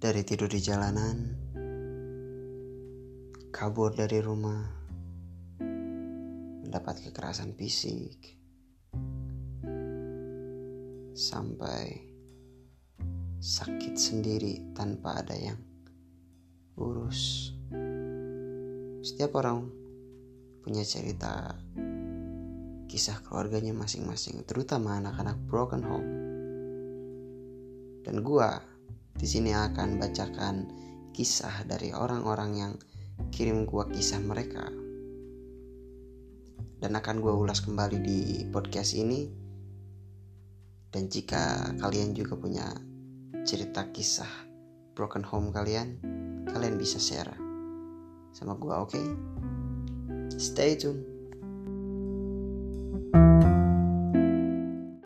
dari tidur di jalanan, kabur dari rumah, mendapat kekerasan fisik, sampai sakit sendiri tanpa ada yang urus. Setiap orang punya cerita kisah keluarganya masing-masing, terutama anak-anak broken home. Dan gua di sini akan bacakan kisah dari orang-orang yang kirim gua kisah mereka. Dan akan gua ulas kembali di podcast ini. Dan jika kalian juga punya cerita kisah broken home kalian, kalian bisa share sama gua, oke? Okay? Stay tune.